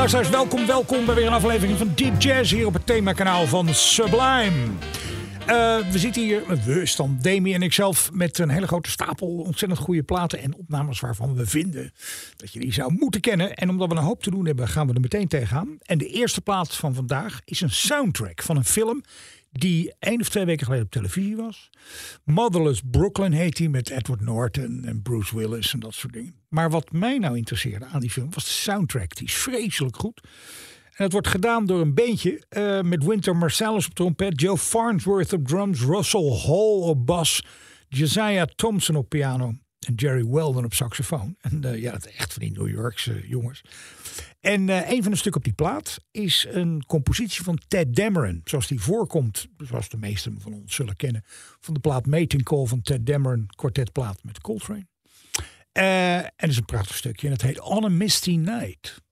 Luisteraars, welkom, welkom bij weer een aflevering van Deep Jazz hier op het themakanaal van Sublime. Eh, we zitten hier, we staan Demi en ikzelf, met een hele grote stapel ontzettend goede platen en opnames waarvan we vinden dat je die zou moeten kennen. En omdat we een hoop te doen hebben, gaan we er meteen tegenaan. En de eerste plaat van vandaag is een soundtrack van een film die één of twee weken geleden op televisie was. Motherless Brooklyn heet die met Edward Norton en Bruce Willis en dat soort dingen. Maar wat mij nou interesseerde aan die film was de soundtrack. Die is vreselijk goed. En het wordt gedaan door een beentje eh, met Winter Marsalis op trompet, Joe Farnsworth op drums, Russell Hall op bas, Josiah Thompson op piano en Jerry Weldon op saxofoon. En eh, ja, is echt van die New Yorkse jongens. En eh, een van de stukken op die plaat is een compositie van Ted Dameron. Zoals die voorkomt, zoals de meesten van ons zullen kennen, van de plaat Mating Call van Ted Dameron, kwartetplaat met Coltrane. Eh, en het is een prachtig stukje en het heet On a Misty Night.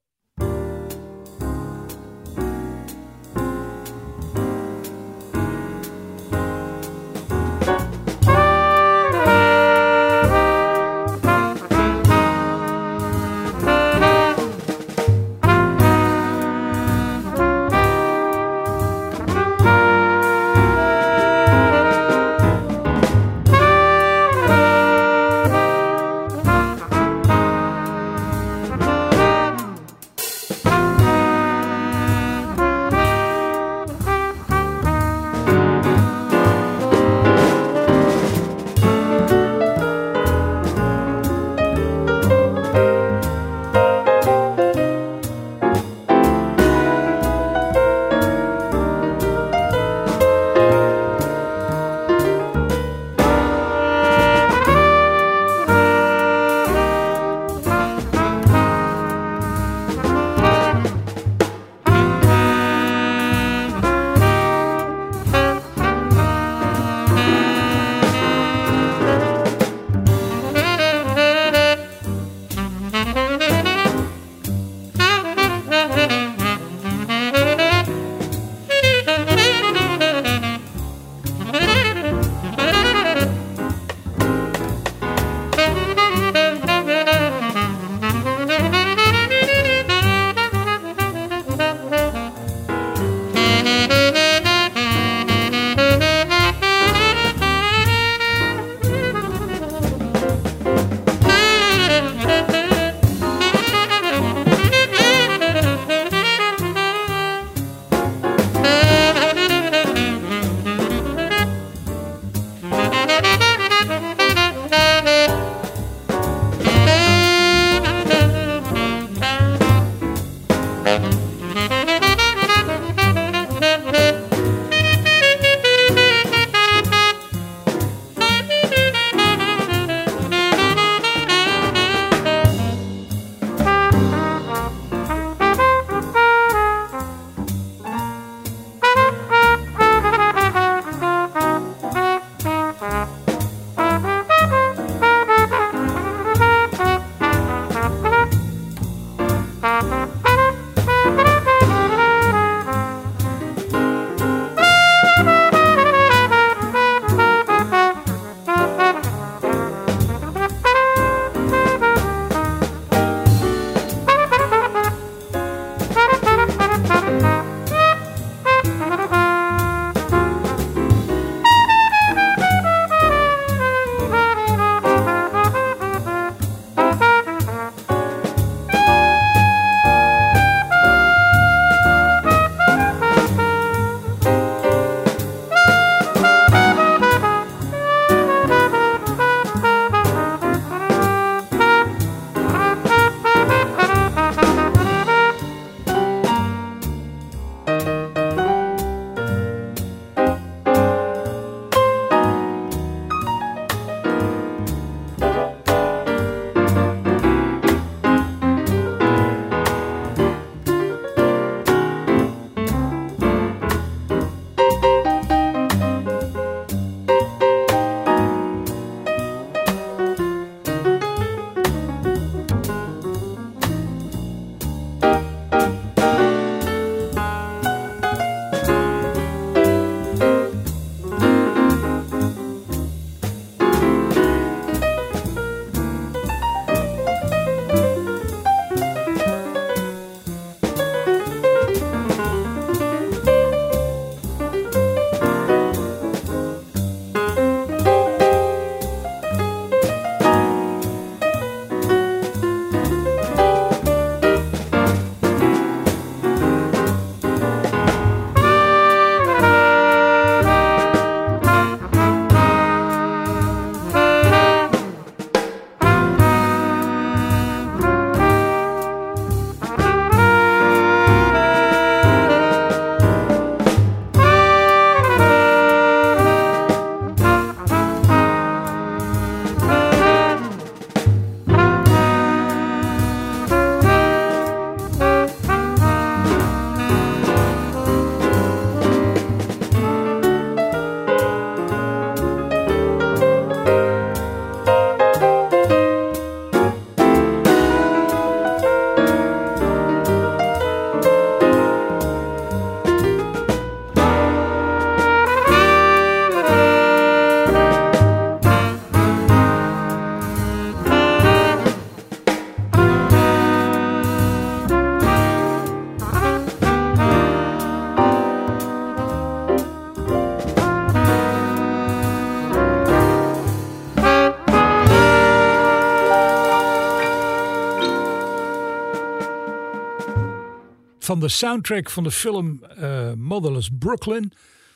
Van de soundtrack van de film uh, Motherless Brooklyn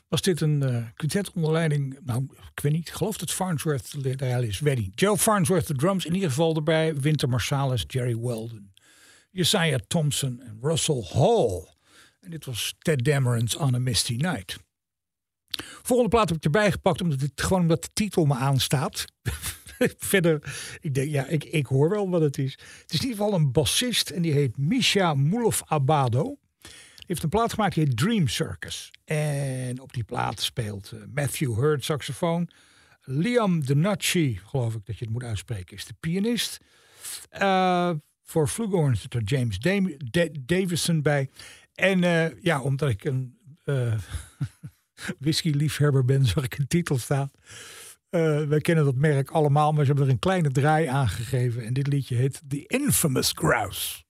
was dit een uh, quintet onder leiding, nou, ik weet niet, ik geloof dat Farnsworth de is, weet. Joe Farnsworth de drums, in ieder geval erbij, Winter Marsalis, Jerry Weldon, Josiah Thompson en Russell Hall. En dit was Ted Dameron's On a Misty Night. Volgende plaat heb ik erbij gepakt omdat het gewoon omdat de titel me aanstaat. Verder, ik denk, ja, ik, ik hoor wel wat het is. Het is in ieder geval een bassist en die heet Misha Mulov Abado. Die heeft een plaat gemaakt die heet Dream Circus. En op die plaat speelt uh, Matthew Hurd saxofoon. Liam Denacci, geloof ik dat je het moet uitspreken, is de pianist. Uh, voor Flugelhorn zit er James Davison bij. En uh, ja, omdat ik een whisky-liefhebber ben, zag ik een titel staan. Uh, wij kennen dat merk allemaal, maar ze hebben er een kleine draai aangegeven. En dit liedje heet The Infamous Grouse.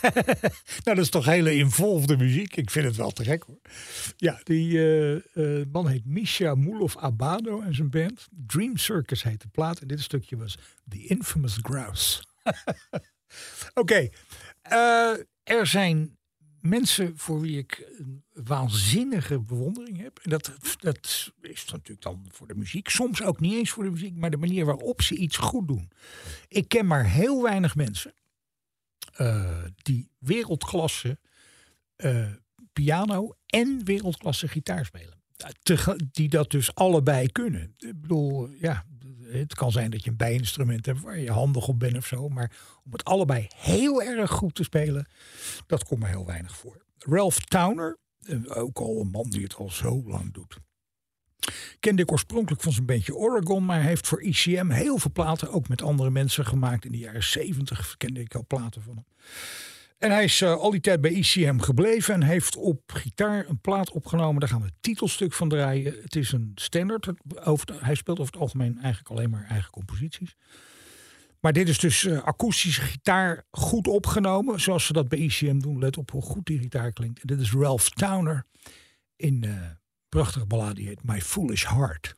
nou, dat is toch hele involved muziek. Ik vind het wel te gek hoor. Ja, die eh, eh, man heet Misha Mulov Abado en zijn band. Dream Circus heet de plaat. En dit stukje was The Infamous Grouse. Oké, eh, er zijn mensen voor wie ik een waanzinnige bewondering heb. En dat, dat is natuurlijk dan voor de muziek. Soms ook niet eens voor de muziek, maar de manier waarop ze iets goed doen. Ik ken maar heel weinig mensen die wereldklasse uh, piano en wereldklasse gitaar spelen. Die dat dus allebei kunnen. Ik bedoel, ja, het kan zijn dat je een bijinstrument hebt waar je handig op bent of zo. Maar om het allebei heel erg goed te spelen, dat komt me heel weinig voor. Ralph Towner, eh, ook al een man die het al zo lang doet. Kende ik oorspronkelijk van zijn bandje Oregon, maar hij heeft voor ICM heel veel platen, ook met andere mensen gemaakt. In de jaren 70 kende ik al platen van hem. En hij is uh, al die tijd bij ICM gebleven en heeft op gitaar een plaat opgenomen. Daar gaan we het titelstuk van draaien. Het is een standaard. hij speelt over het algemeen eigenlijk alleen maar eigen composities. Maar dit is dus uh, akoestische gitaar goed opgenomen. Zoals ze dat bij ICM doen. Let op hoe goed die gitaar klinkt. En dit is Ralph Towner in uh, prachtige ballade heet My Foolish Heart.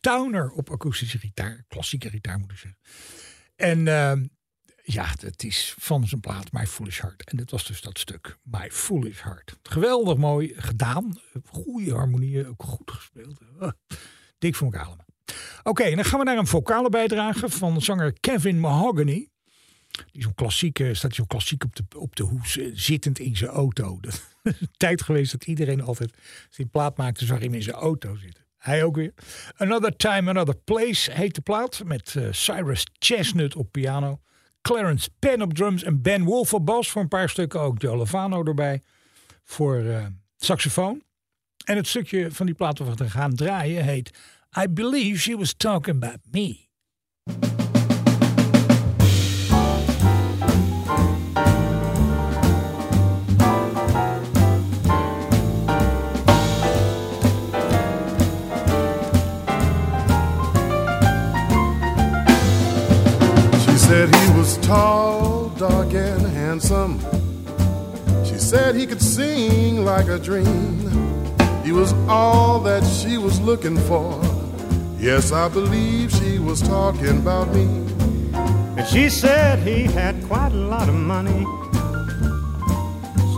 Towner op akoestische gitaar. Klassieke gitaar moet ik zeggen. En ehm, ja, het is van zijn plaat My Foolish Heart. En dit was dus dat stuk My Foolish Heart. Geweldig mooi gedaan. Goede harmonieën, ook goed gespeeld. Uh, dik voor elkaar. Oké, dan gaan we naar een vocale bijdrage van zanger Kevin Mahogany. Die zo'n klassieke, staat zo'n klassiek op de, op de hoes, eh, zittend in zijn auto. Dat is een tijd geweest dat iedereen altijd zijn plaat maakte, zag hem in zijn auto zitten. Hij ook weer. Another Time, Another Place heet de plaat. Met uh, Cyrus Chestnut op piano. Clarence Penn op drums en Ben Wolf op bas. Voor een paar stukken ook Joe Lovano erbij. Voor uh, saxofoon. En het stukje van die plaat wat we gaan draaien heet I Believe She Was Talking About Me. Tall, dark, and handsome. She said he could sing like a dream. He was all that she was looking for. Yes, I believe she was talking about me. And she said he had quite a lot of money.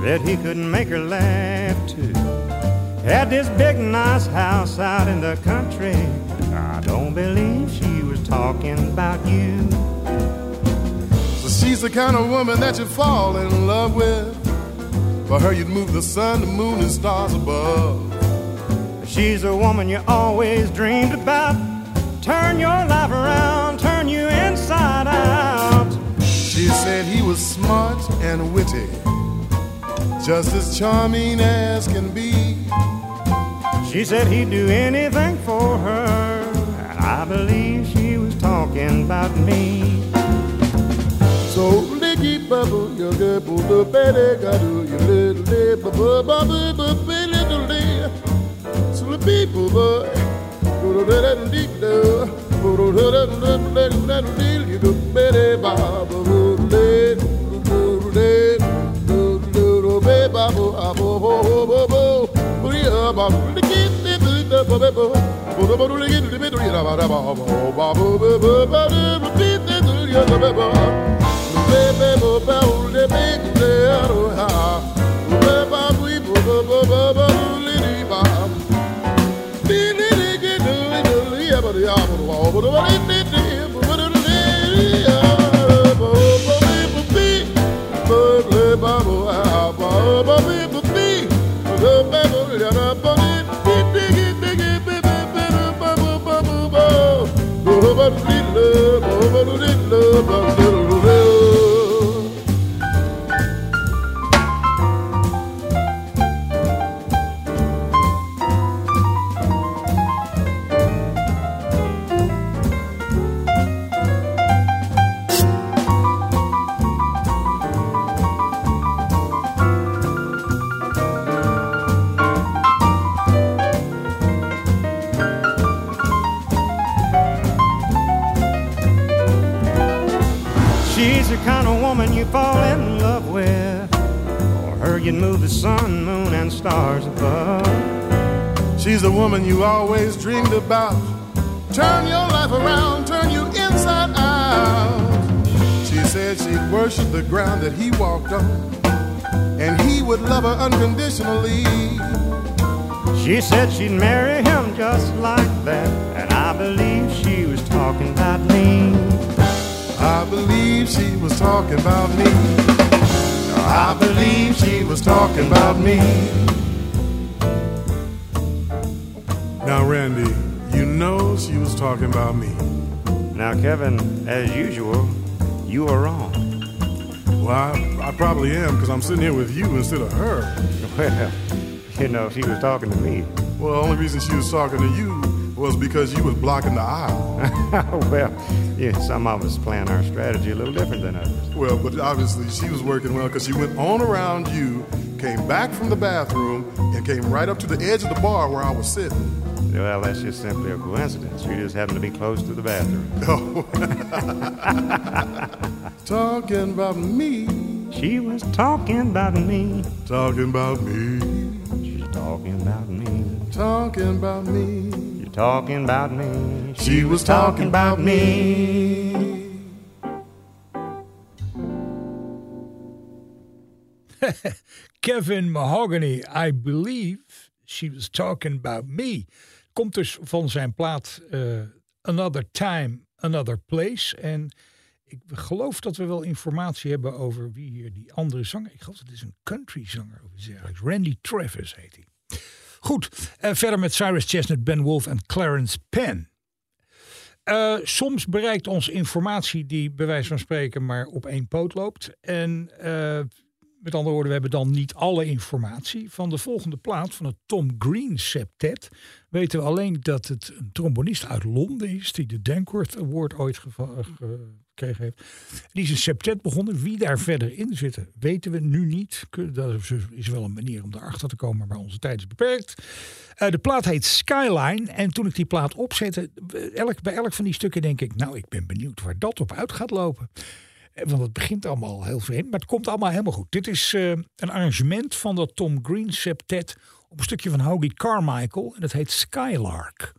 Said he could make her laugh too. Had this big nice house out in the country. I don't believe she was talking about you. She's the kind of woman that you fall in love with. For her, you'd move the sun, the moon, and stars above. She's a woman you always dreamed about. Turn your life around, turn you inside out. She said he was smart and witty, just as charming as can be. She said he'd do anything for her, and I believe she was talking about me. So licky bubble, your good boo, baby, got do your little day, bubble, bubble, bubble, little day. So the people, boy, go to that deep door, go to that little little little deal, you do baby, bubble, little, little, little, little, baby, bubble, bubble, bubble, bubble, bubble, bubble, licky, little, bo ba ule big de aroha. Bo ba. I believe she was talking about me. Now, Randy, you know she was talking about me. Now, Kevin, as usual, you are wrong. Well, I, I probably am because I'm sitting here with you instead of her. Well, you know, she was talking to me. Well, the only reason she was talking to you was because you was blocking the aisle. well, yeah, some of us plan our strategy a little different than others. Well, but obviously she was working well because she went on around you, came back from the bathroom, and came right up to the edge of the bar where I was sitting. Well, that's just simply a coincidence. You just happened to be close to the bathroom. Oh. talking about me. She was talking about me. Talking about me. She's talking about me. Talking about me. Talking about me. She was talking about me. Kevin Mahogany, I believe she was talking about me. Komt dus van zijn plaat eh, Another Time, Another Place. En ik geloof dat we wel informatie hebben over wie hier die andere zanger... Ik geloof dat het is een country zanger of iets dergelijks. Randy Travis heet hij. Goed, uh, verder met Cyrus Chestnut, Ben Wolf en Clarence Penn. Uh, soms bereikt ons informatie die bij wijze van spreken maar op één poot loopt. En uh, met andere woorden, we hebben dan niet alle informatie. Van de volgende plaat van het Tom Green Septet weten we alleen dat het een trombonist uit Londen is, die de Dankworth Award ooit heeft. Die is septet begonnen. Wie daar verder in zit, weten we nu niet. Dat is wel een manier om erachter te komen, maar onze tijd is beperkt. Uh, de plaat heet Skyline. En toen ik die plaat opzette, elk, bij elk van die stukken denk ik, nou, ik ben benieuwd waar dat op uit gaat lopen. Want het begint allemaal heel vreemd, maar het komt allemaal helemaal goed. Dit is uh, een arrangement van dat Tom Green septet op een stukje van Hoagie Carmichael. En dat heet Skylark.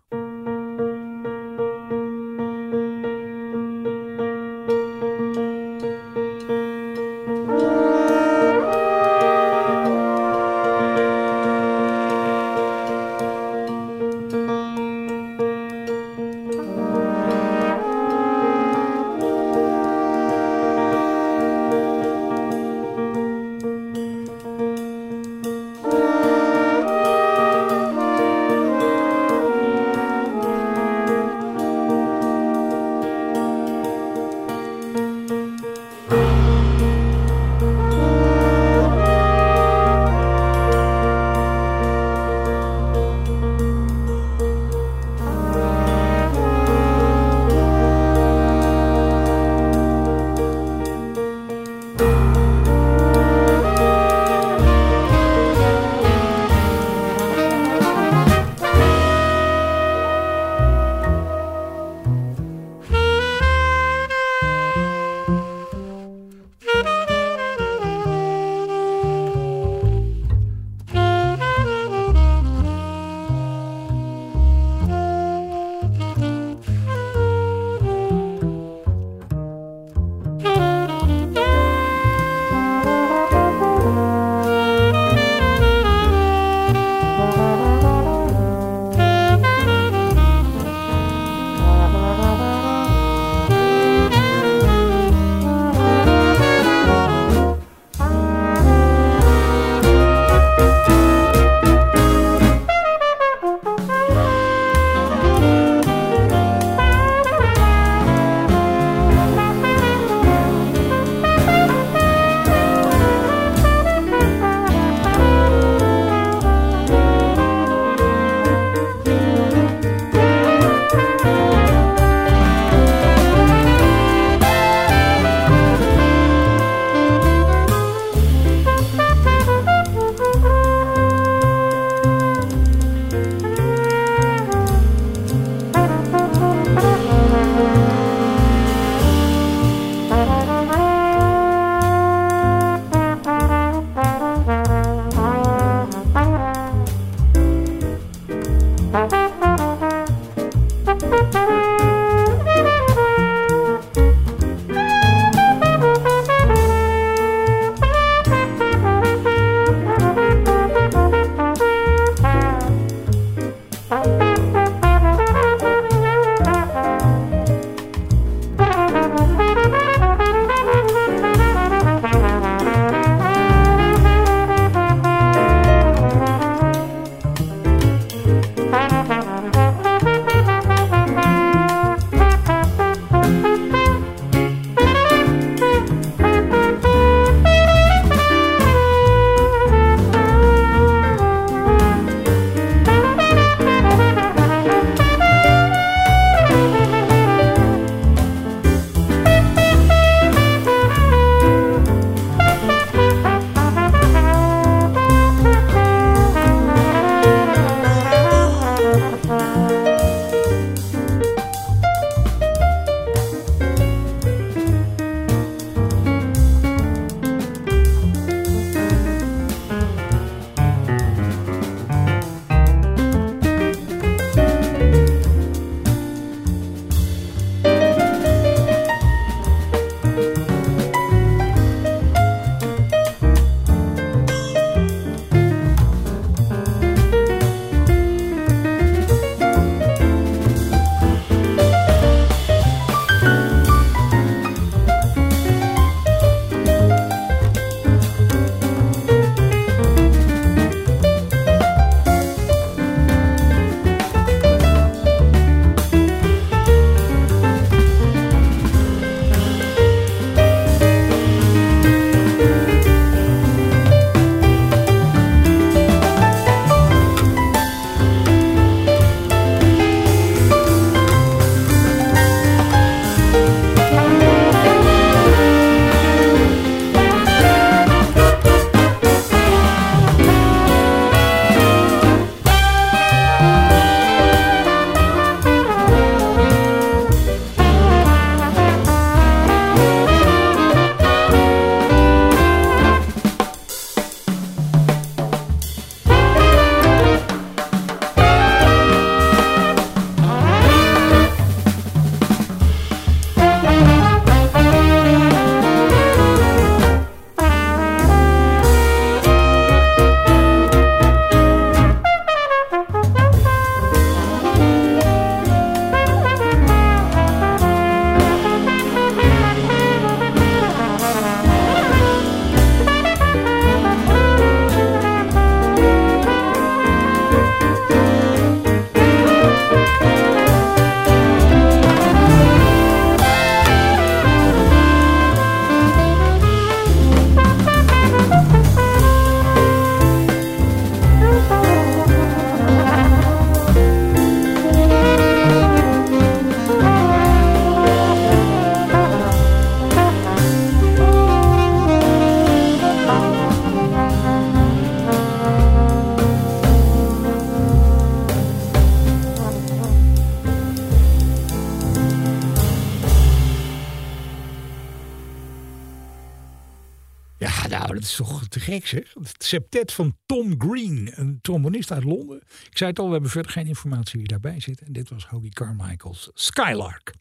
Septet van Tom Green, een trombonist uit Londen. Ik zei het al, we hebben verder geen informatie wie daarbij zit. En dit was Hoagie Carmichael's Skylark.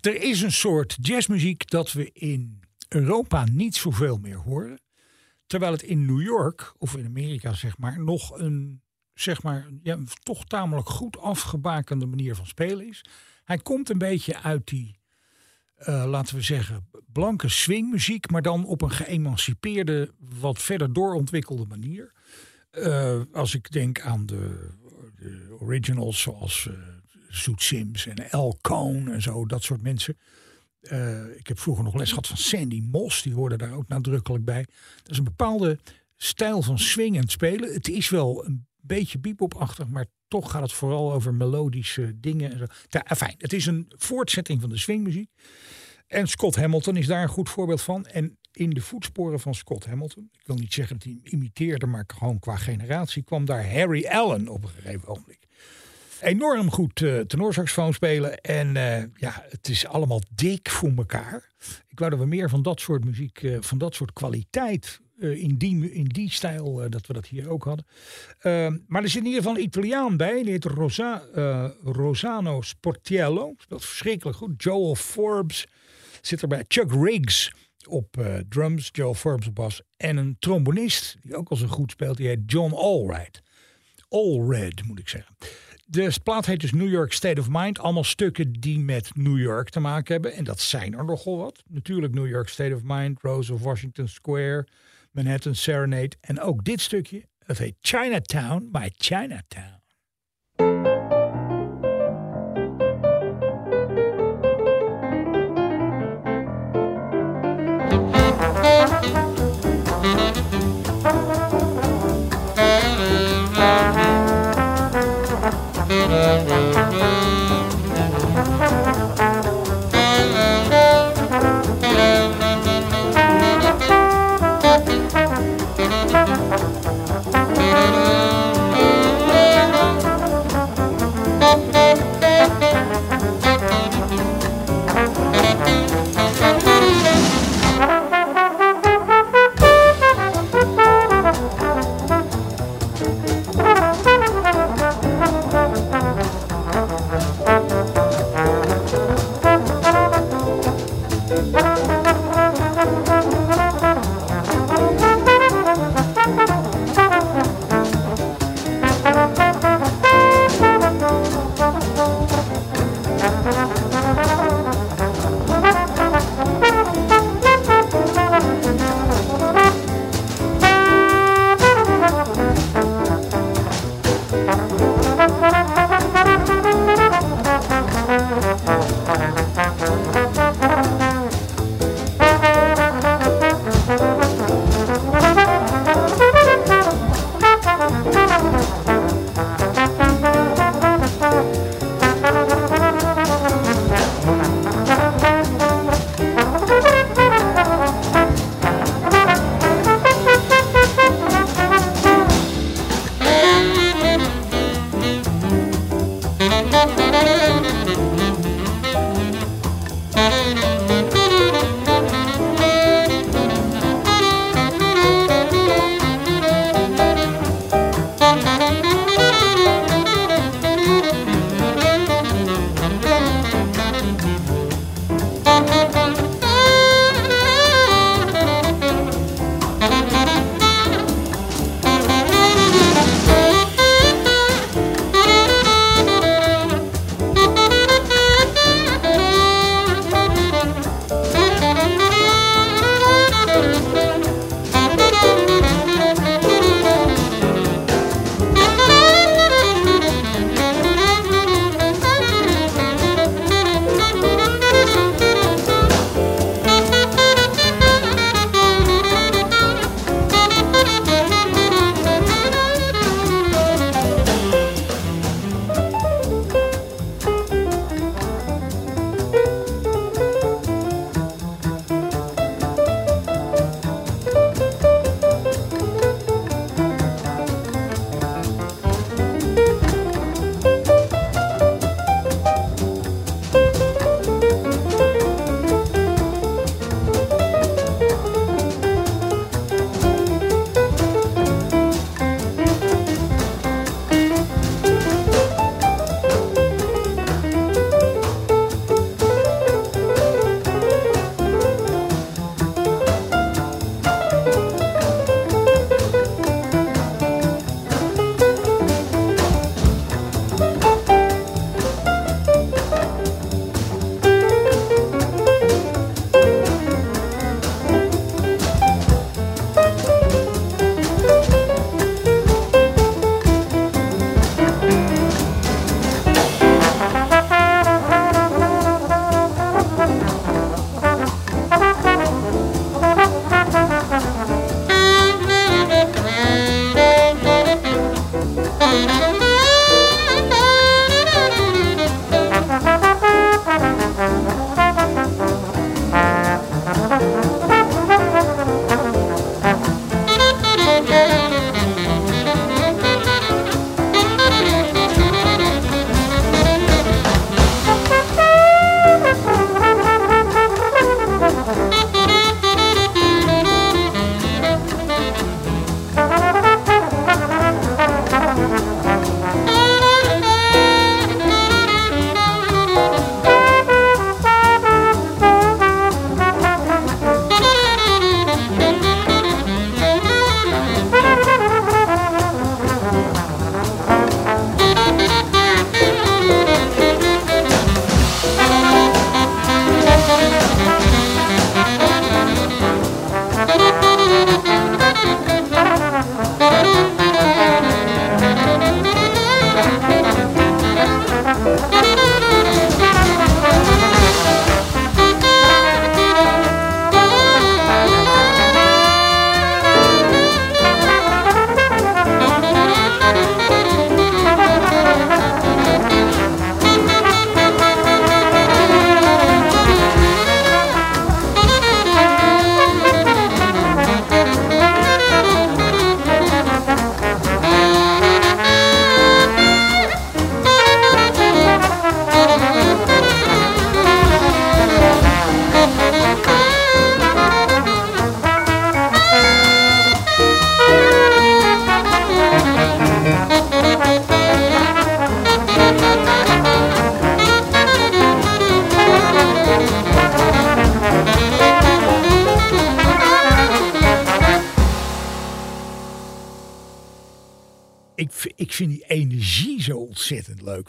Er is een soort jazzmuziek dat we in Europa niet zoveel meer horen. Terwijl het in New York, of in Amerika zeg maar, nog een zeg maar, ja, toch tamelijk goed afgebakende manier van spelen is. Hij komt een beetje uit die, eh, laten we zeggen, blanke swingmuziek, maar dan op een geëmancipeerde, wat verder doorontwikkelde manier. Eh, als ik denk aan de, de originals zoals uh, Zoet Sims en El Cohn en zo, dat soort mensen. ik heb vroeger nog les gehad van Sandy Moss, die hoorde daar ook nadrukkelijk bij. Dat is een bepaalde stijl van swingend spelen. Het is wel een beetje bebopachtig, maar toch gaat het vooral over melodische dingen. En zo. Ja, fijn, het is een voortzetting van de swingmuziek. En Scott Hamilton is daar een goed voorbeeld van. En in de voetsporen van Scott Hamilton, ik wil niet zeggen dat hij hem imiteerde, maar gewoon qua generatie, kwam daar Harry Allen op een gegeven ogenblik. Enorm goed uh, tenorsaxofoon spelen. En uh, ja, het is allemaal dik voor elkaar. Ik wou dat we meer van dat soort muziek, uh, van dat soort kwaliteit in, die, in die stijl dat we dat hier ook hadden. Uh, maar er zit in ieder geval een Italiaan bij. Die heet Rosa, Rosano Sportiello. Speelt verschrikkelijk goed. Joel Forbes zit erbij. Chuck Riggs op drums. Joel Forbes op bas. En een trombonist die ook al zo goed speelt. Die heet John Allred. Allred moet ik zeggen. De plaat heet dus New York State of Mind. Allemaal stukken die met New York te maken hebben. En dat zijn er nogal wat. Natuurlijk New York State of Mind, Rose of Washington Square, Manhattan Serenade. En ook dit stukje, het heet Chinatown by Chinatown.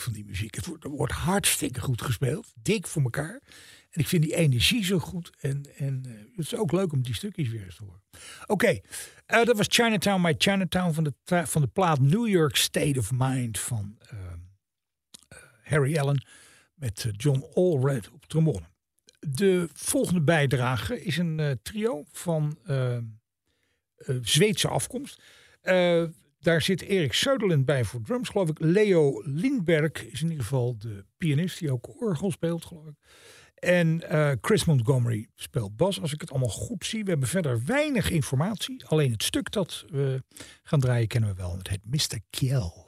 Van die muziek. Het wordt, hartstikke goed gespeeld. Dik voor elkaar. En ik vind die energie zo goed. En, en eh, het is ook leuk om die stukjes weer eens te horen. Oké, eh, dat was Chinatown, My Chinatown van de, van de plaat New York State of Mind van eh, eh, Harry Allen met John Allred op trombone. De volgende bijdrage is een trio van eh, eh, Zweedse afkomst. Daar zit Erik Söderlund bij voor drums, geloof ik. Leo Lindberg is in ieder geval de pianist die ook orgel speelt, geloof ik. En eh, Chris Montgomery speelt bas, als ik het allemaal goed zie. We hebben verder weinig informatie. Alleen het stuk dat we gaan draaien kennen we wel. Het heet Mr. Kiel.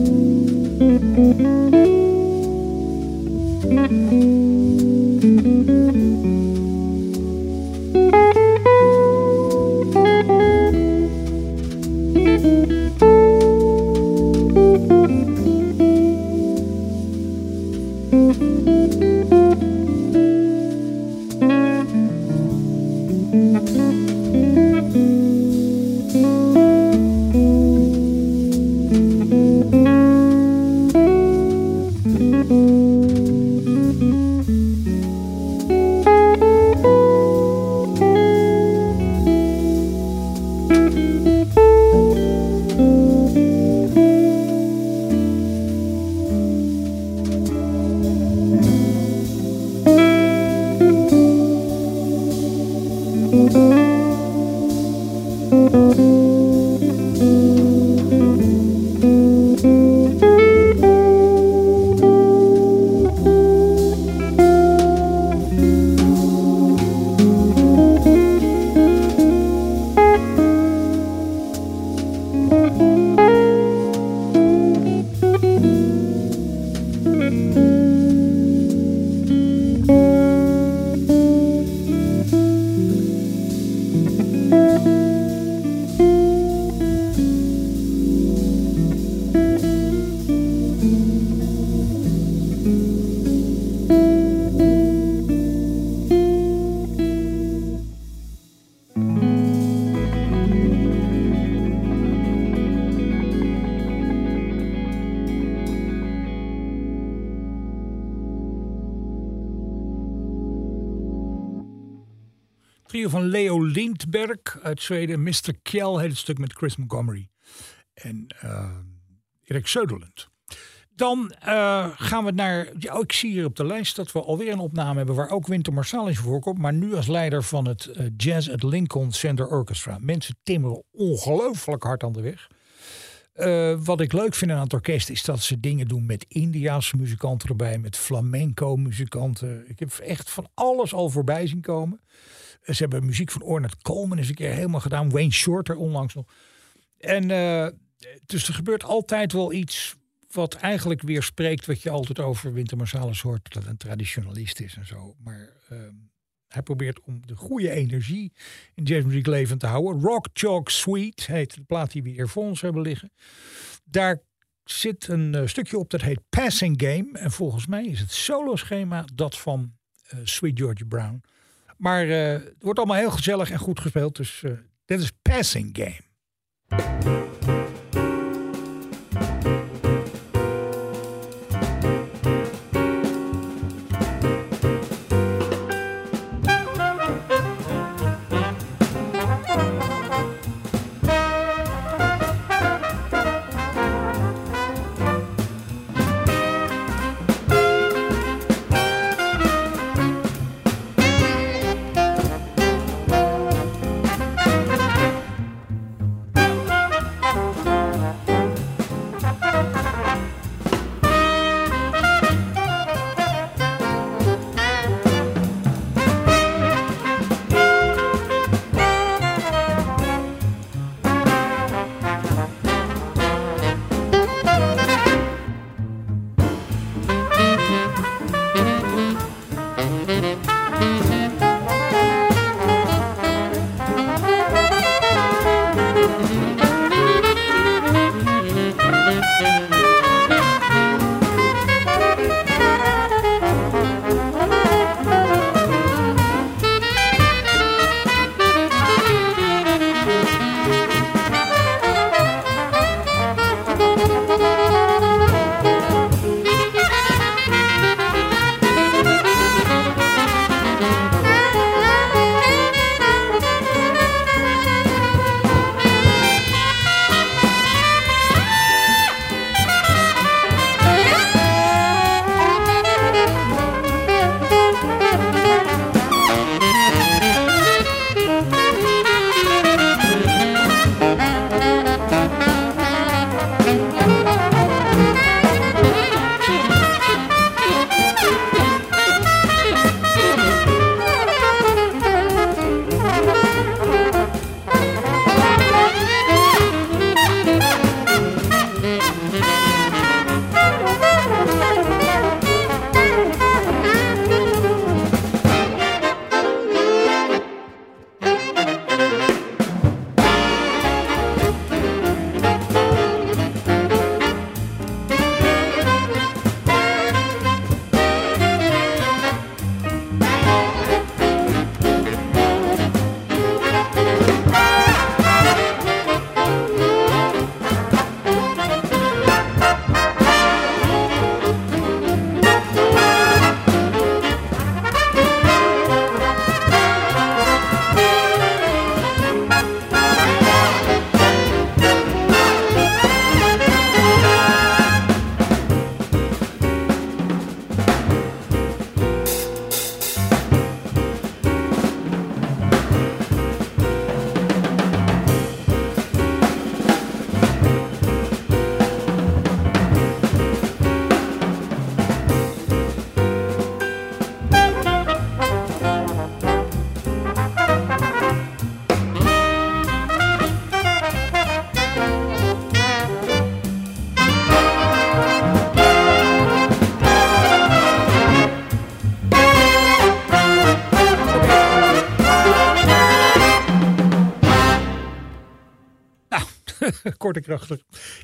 Trio van Leo Lindberg uit Zweden. Mr. Kjell heet het stuk met Chris Montgomery. En uh, Erik Söderlund. Dan uh, gaan we naar. Ja, ik zie hier op de lijst dat we alweer een opname hebben waar ook Winter Marsalis voorkomt. Maar nu als leider van het uh, Jazz at Lincoln Center Orchestra. Mensen timmeren ongelooflijk hard aan de weg. Uh, wat ik leuk vind aan het orkest is dat ze dingen doen met Indiaanse muzikanten erbij, met flamenco muzikanten. Ik heb echt van alles al voorbij zien komen. Ze hebben muziek van Ornette Coleman eens een keer helemaal gedaan. Wayne Shorter onlangs nog. En uh, dus er gebeurt altijd wel iets wat eigenlijk weer spreekt wat je altijd over Winter Marsalis hoort. Dat een traditionalist is en zo. Maar uh, hij probeert om de goede energie in jazzmuziek levend te houden. Rock Chalk Sweet heet de plaat die we hier voor ons hebben liggen. Daar zit een uh, stukje op dat heet Passing Game. En volgens mij is het solo schema dat van uh, Sweet Georgia Brown. Maar uh, het wordt allemaal heel gezellig en goed gespeeld. Dus dit is Passing Game.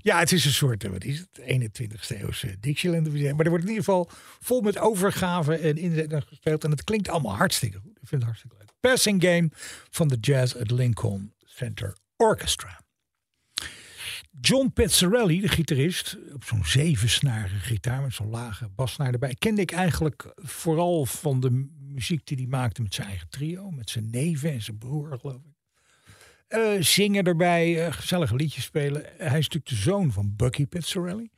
Ja, het is een soort, wat is het, 21ste eeuwse Dixieland. Maar er wordt in ieder geval vol met overgave en inzet gespeeld. En het klinkt allemaal hartstikke goed. Ik vind het hartstikke leuk. Passing Game van de Jazz at Lincoln Center Orchestra. John Pezzarelli, de gitarist, op zo'n zevensnarige gitaar met zo'n lage basnaar erbij, kende ik eigenlijk vooral van de muziek die hij maakte met zijn eigen trio. Met zijn neven en zijn broer, geloof ik. Eh, zingen erbij, eh, gezellige liedjes spelen. hij is natuurlijk de zoon van Bucky Pizzarelli.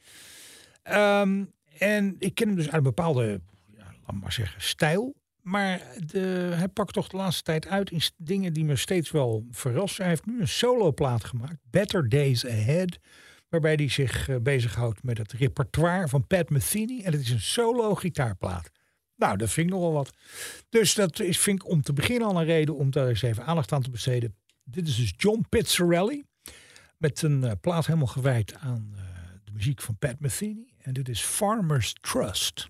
Ehm, en ik ken hem dus uit een bepaalde, ja, laat maar zeggen, stijl. Maar de, hij pakt toch de laatste tijd uit in dingen die me steeds wel verrassen. Hij heeft nu een soloplaat gemaakt, Better Days Ahead. Waarbij hij zich uh, bezighoudt met het repertoire van Pat Metheny. En het is een solo gitaarplaat. Nou, dat vind ik nogal wat. Dus dat is, vind ik om te beginnen al een reden om daar eens even aandacht aan te besteden. Dit is dus John Pizzarelli. Met een uh, plaat helemaal gewijd aan uh, de muziek van Pat Metheny. En dit is Farmers Trust.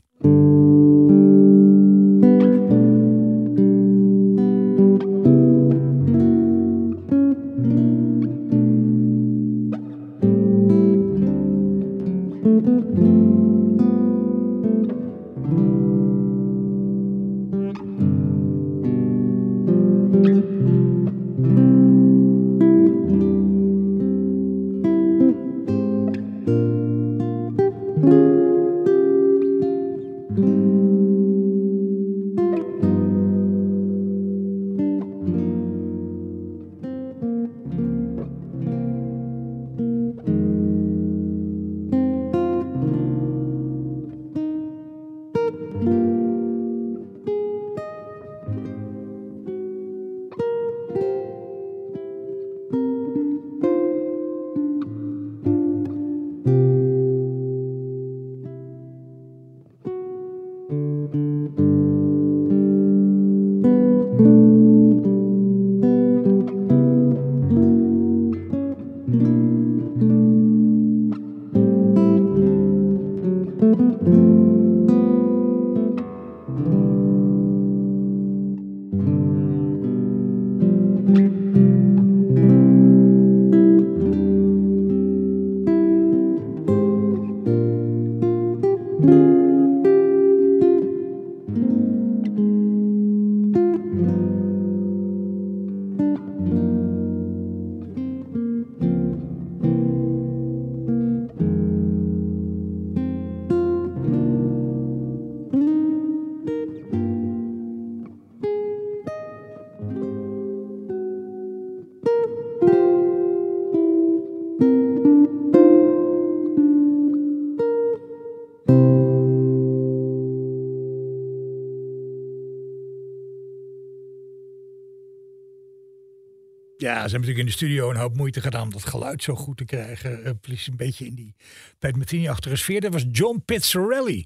Ja, ze hebben natuurlijk in de studio een hoop moeite gedaan om dat geluid zo goed te krijgen. Uh, een beetje in die Pat Metheny-achtige sfeer. Dat was John Pizzarelli.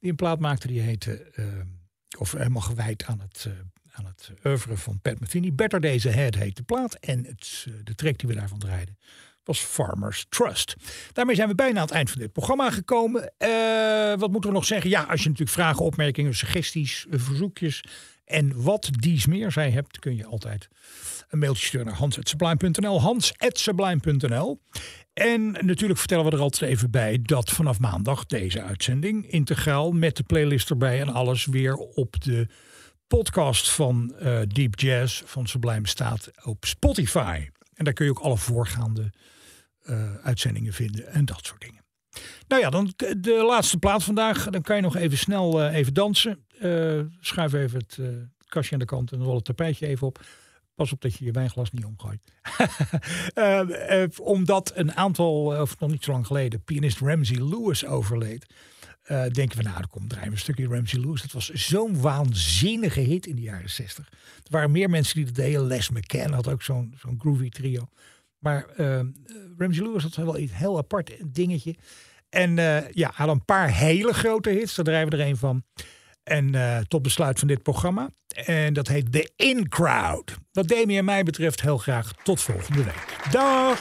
Die een plaat maakte die heette, uh, of helemaal gewijd aan het, uh, aan het oeuvre van Pat Metheny. Better Days Ahead heet de plaat. En het, de track die we daarvan draaiden was Farmers Trust. Daarmee zijn we bijna aan het eind van dit programma gekomen. wat moeten we nog zeggen? Ja, als je natuurlijk vragen, opmerkingen, suggesties, verzoekjes en wat dies meer zij hebt, kun je altijd een mailtje sturen naar hans.sublime.nl. Hans.sublime.nl. En natuurlijk vertellen we er altijd even bij dat vanaf maandag deze uitzending integraal met de playlist erbij en alles weer op de podcast van uh, Deep Jazz van Sublime staat op Spotify. En daar kun je ook alle voorgaande uh, uitzendingen vinden en dat soort dingen. Nou ja, dan de laatste plaat vandaag. Dan kan je nog even snel uh, even dansen. Schuif even het kastje aan de kant en rol het tapijtje even op. Pas op dat je je wijnglas niet omgooit. uh, uh, omdat een aantal, of nog niet zo lang geleden, pianist Ramsey Lewis overleed. Denken we, nou, dan komt draaien een stukje Ramsey Lewis. Dat was zo'n waanzinnige hit in de jaren 60. Er waren meer mensen die dat deden. Les McCann had ook zo'n groovy trio. Maar Ramsey Lewis had wel iets heel apart dingetje. En ja, had een paar hele grote hits. Daar draaien we er een van. En uh, tot besluit van dit programma. En dat heet The In Crowd. Wat Demi en mij betreft heel graag tot volgende week. Dag!